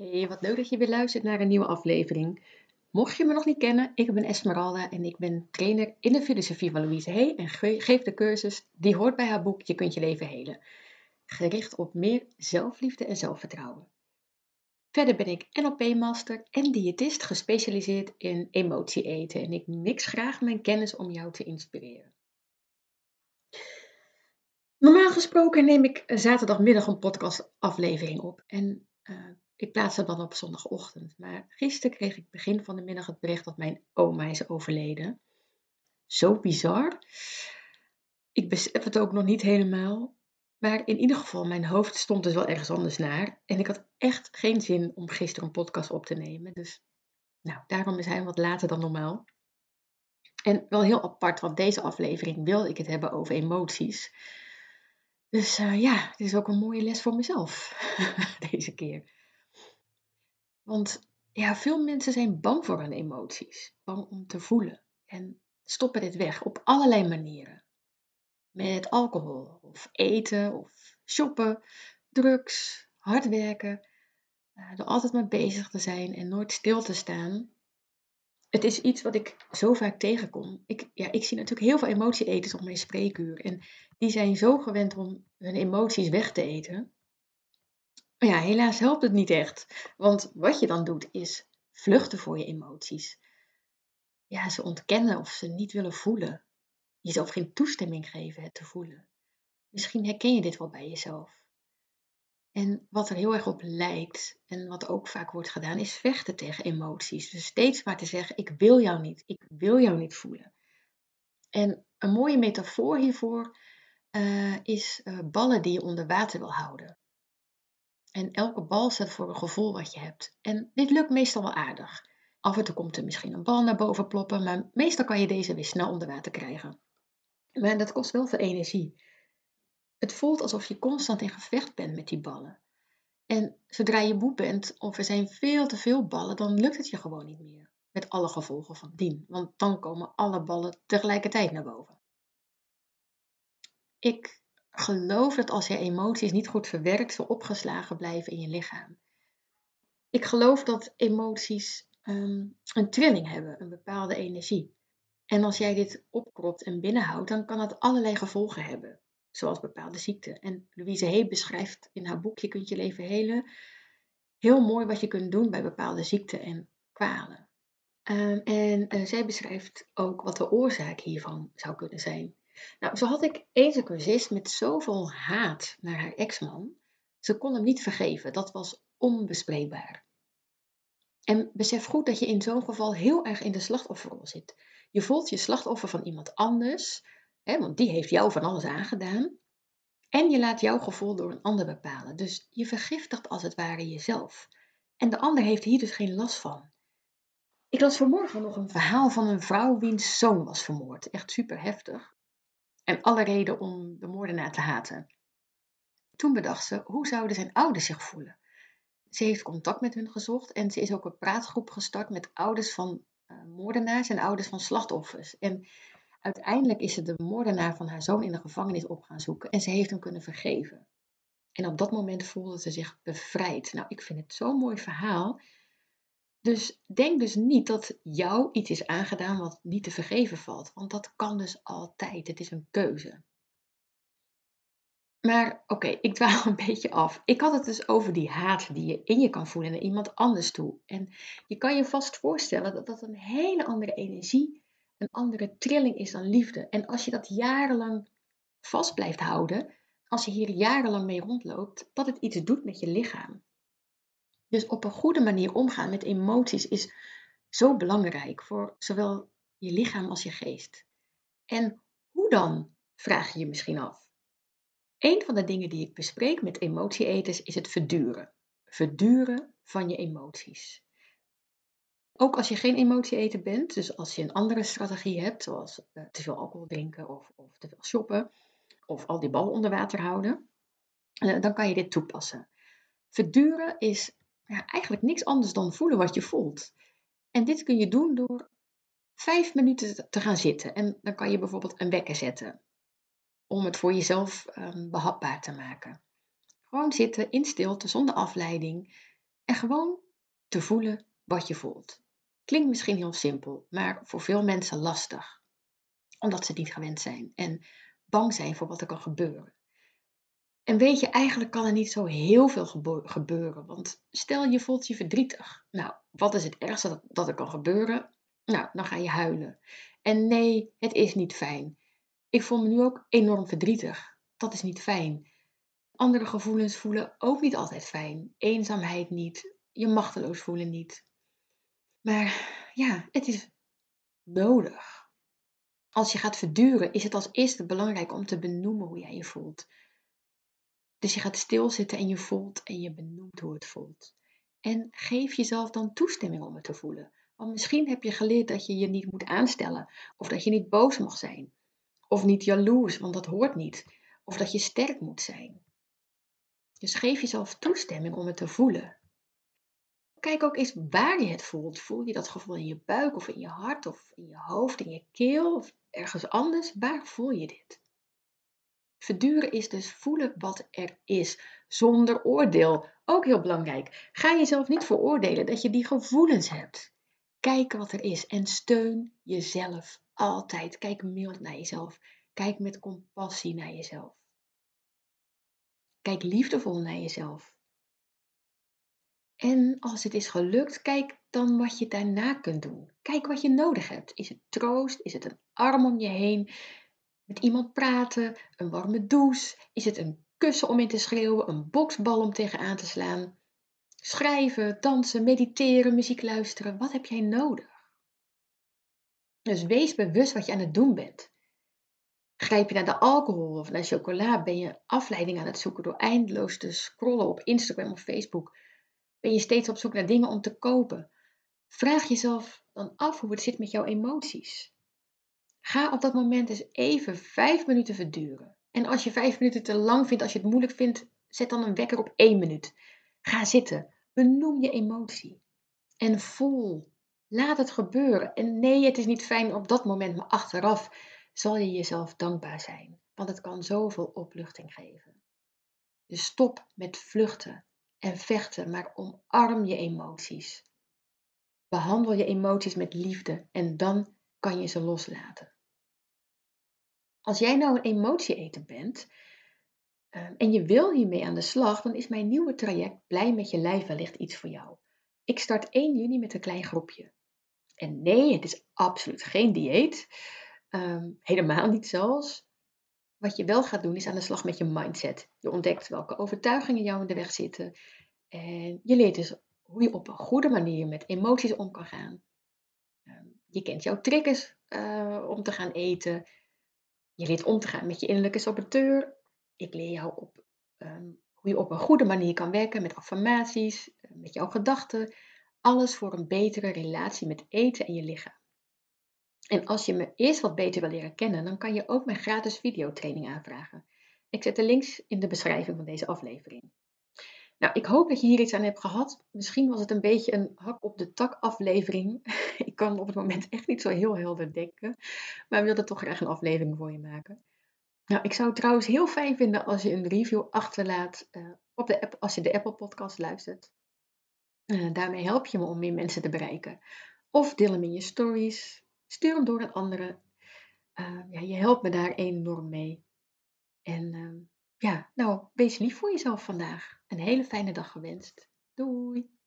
Hey, wat leuk dat je weer luistert naar een nieuwe aflevering. Mocht je me nog niet kennen, ik ben Esmeralda en ik ben trainer in de filosofie van Louise Hay en geef de cursus die hoort bij haar boek Je kunt je leven helen. Gericht op meer zelfliefde en zelfvertrouwen. Verder ben ik NLP-master en diëtist gespecialiseerd in emotie eten en ik mix graag mijn kennis om jou te inspireren. Normaal gesproken neem ik zaterdagmiddag een podcastaflevering op en uh, ik plaats hem dan op zondagochtend. Maar gisteren kreeg ik begin van de middag het bericht dat mijn oma is overleden. Zo bizar. Ik besef het ook nog niet helemaal. Maar in ieder geval, mijn hoofd stond dus wel ergens anders naar. En ik had echt geen zin om gisteren een podcast op te nemen. Dus nou, daarom is hij wat later dan normaal. En wel heel apart, want deze aflevering wil ik het hebben over emoties. Dus uh, ja, dit is ook een mooie les voor mezelf deze keer. Want ja, veel mensen zijn bang voor hun emoties, bang om te voelen en stoppen dit weg op allerlei manieren. Met alcohol of eten of shoppen, drugs, hard werken, uh, er altijd maar bezig te zijn en nooit stil te staan. Het is iets wat ik zo vaak tegenkom. Ik, ja, ik zie natuurlijk heel veel emotieeters op mijn spreekuur en die zijn zo gewend om hun emoties weg te eten ja, helaas helpt het niet echt. Want wat je dan doet is vluchten voor je emoties. Ja, ze ontkennen of ze niet willen voelen. Jezelf geen toestemming geven het te voelen. Misschien herken je dit wel bij jezelf. En wat er heel erg op lijkt, en wat ook vaak wordt gedaan, is vechten tegen emoties. Dus steeds maar te zeggen: Ik wil jou niet, ik wil jou niet voelen. En een mooie metafoor hiervoor uh, is uh, ballen die je onder water wil houden. En elke bal staat voor een gevoel wat je hebt. En dit lukt meestal wel aardig. Af en toe komt er misschien een bal naar boven ploppen, maar meestal kan je deze weer snel onder water krijgen. Maar dat kost wel veel energie. Het voelt alsof je constant in gevecht bent met die ballen. En zodra je moe bent of er zijn veel te veel ballen, dan lukt het je gewoon niet meer. Met alle gevolgen van dien, want dan komen alle ballen tegelijkertijd naar boven. Ik geloof dat als je emoties niet goed verwerkt, ze opgeslagen blijven in je lichaam. Ik geloof dat emoties ehm, een trilling hebben, een bepaalde energie. En als jij dit opkropt en binnenhoudt, dan kan dat allerlei gevolgen hebben, zoals bepaalde ziekten. En Louise Hay beschrijft in haar boekje Kunt je leven helen heel mooi wat je kunt doen bij bepaalde ziekten en kwalen. Ehm, en uh, zij beschrijft ook wat de oorzaak hiervan zou kunnen zijn. Nou, zo had ik eens een cursist met zoveel haat naar haar ex-man. Ze kon hem niet vergeven. Dat was onbespreekbaar. En besef goed dat je in zo'n geval heel erg in de slachtofferrol zit. Je voelt je slachtoffer van iemand anders, hè, want die heeft jou van alles aangedaan. En je laat jouw gevoel door een ander bepalen. Dus je vergiftigt als het ware jezelf. En de ander heeft hier dus geen last van. Ik las vanmorgen nog een verhaal van een vrouw wiens zoon was vermoord. Echt super heftig en alle reden om de moordenaar te haten. Toen bedacht ze, hoe zouden zijn ouders zich voelen? Ze heeft contact met hun gezocht en ze is ook een praatgroep gestart met ouders van uh, moordenaars en ouders van slachtoffers. En uiteindelijk is ze de moordenaar van haar zoon in de gevangenis op gaan zoeken en ze heeft hem kunnen vergeven. En op dat moment voelde ze zich bevrijd. Nou, ik vind het zo'n mooi verhaal. Dus denk dus niet dat jou iets is aangedaan wat niet te vergeven valt, want dat kan dus altijd. Het is een keuze. Maar oké, ik dwaal een beetje af. Ik had het dus over die haat die je in je kan voelen naar iemand anders toe. En je kan je vast voorstellen dat dat een hele andere energie, een andere trilling is dan liefde. En als je dat jarenlang vast blijft houden, als je hier jarenlang mee rondloopt, dat het iets doet met je lichaam. Dus op een goede manier omgaan met emoties is zo belangrijk voor zowel je lichaam als je geest. En hoe dan, vraag je je misschien af. Een van de dingen die ik bespreek met emotieeters is het verduren. Verduren van je emoties. Ook als je geen emotieeter bent, dus als je een andere strategie hebt, zoals uh, te veel alcohol drinken of, of, te veel shoppen, of al die ballen onder water houden, uh, dan kan je dit toepassen. Verduren is ja, eigenlijk niks anders dan voelen wat je voelt. En dit kun je doen door vijf minuten te gaan zitten. En dan kan je bijvoorbeeld een wekker zetten. Om het voor jezelf um, behapbaar te maken. Gewoon zitten in stilte, zonder afleiding. En gewoon te voelen wat je voelt. Klinkt misschien heel simpel, maar voor veel mensen lastig. Omdat ze niet gewend zijn en bang zijn voor wat er kan gebeuren. En weet je, eigenlijk kan er niet zo heel veel gebeuren. Want stel je voelt je verdrietig. Nou, wat is het ergste dat, dat er kan gebeuren? Nou, dan ga je huilen. En nee, het is niet fijn. Ik voel me nu ook enorm verdrietig. Dat is niet fijn. Andere gevoelens voelen ook niet altijd fijn. Eenzaamheid niet. Je machteloos voelen niet. Maar ja, het is nodig. Als je gaat verduren, is het als eerste belangrijk om te benoemen hoe jij je voelt. Dus je gaat stilzitten en je voelt en je benoemt hoe het voelt. En geef jezelf dan toestemming om het te voelen. Want misschien heb je geleerd dat je je niet moet aanstellen, of dat je niet boos mag zijn, of niet jaloers, want dat hoort niet, of dat je sterk moet zijn. Dus geef jezelf toestemming om het te voelen. Kijk ook eens waar je het voelt. Voel je dat gevoel in je buik of in je hart of in je hoofd, in je keel of ergens anders? Waar voel je dit? Verduren is dus voelen wat er is, zonder oordeel. Ook heel belangrijk. Ga jezelf niet veroordelen dat je die gevoelens hebt. Kijk wat er is en steun jezelf altijd. Kijk mild naar jezelf. Kijk met compassie naar jezelf. Kijk liefdevol naar jezelf. En als het is gelukt, kijk dan wat je daarna kunt doen. Kijk wat je nodig hebt. Is het troost? Is het een arm om je heen? Met iemand praten? Een warme douche? Is het een kussen om in te schreeuwen? Een boksbal om tegenaan te slaan? Schrijven, dansen, mediteren, muziek luisteren. Wat heb jij nodig? Dus wees bewust wat je aan het doen bent. Grijp je naar de alcohol of naar chocola? Ben je afleiding aan het zoeken door eindeloos te scrollen op Instagram of Facebook? Ben je steeds op zoek naar dingen om te kopen? Vraag jezelf dan af hoe het zit met jouw emoties. Ga op dat moment eens even vijf minuten verduren. En als je vijf minuten te lang vindt, als je het moeilijk vindt, zet dan een wekker op één minuut. Ga zitten. Benoem je emotie. En voel. Laat het gebeuren. En nee, het is niet fijn op dat moment, maar achteraf zal je jezelf dankbaar zijn. Want het kan zoveel opluchting geven. Dus stop met vluchten en vechten, maar omarm je emoties. Behandel je emoties met liefde en dan kan je ze loslaten. Als jij nou een emotieeter bent ehm, en je wil hiermee aan de slag, dan is mijn nieuwe traject Blij met je lijf wellicht iets voor jou. Ik start 1 juni met een klein groepje. En nee, het is absoluut geen dieet. Ehm, helemaal niet zelfs. Wat je wel gaat doen is aan de slag met je mindset. Je ontdekt welke overtuigingen jou in de weg zitten. En je leert dus hoe je op een goede manier met emoties om kan gaan. Ehm, je kent jouw triggers uh, om te gaan eten. Je leert om te gaan met je innerlijke saboteur. Ik leer jou op ehm, hoe je op een goede manier kan werken met affirmaties, eh, met jouw gedachten. Alles voor een betere relatie met eten en je lichaam. En als je me eerst wat beter wil leren kennen, dan kan je ook mijn gratis videotraining aanvragen. Ik zet de links in de beschrijving van deze aflevering. Nou, ik hoop dat je hier iets aan hebt gehad. Misschien was het een beetje een hak op de tak aflevering. ik kan op het moment echt niet zo heel helder denken, maar wilde toch graag een aflevering voor je maken. Nou, ik zou het trouwens heel fijn vinden als je een review achterlaat uh, op de app, als je de Apple podcast luistert. Uh, daarmee help je me om meer mensen te bereiken. Of deel hem in je stories. Stuur hem door aan anderen. Uh, ja, je helpt me daar enorm mee. En ehm, ja, nou, wees lief voor jezelf vandaag. Een hele fijne dag gewenst. Doei!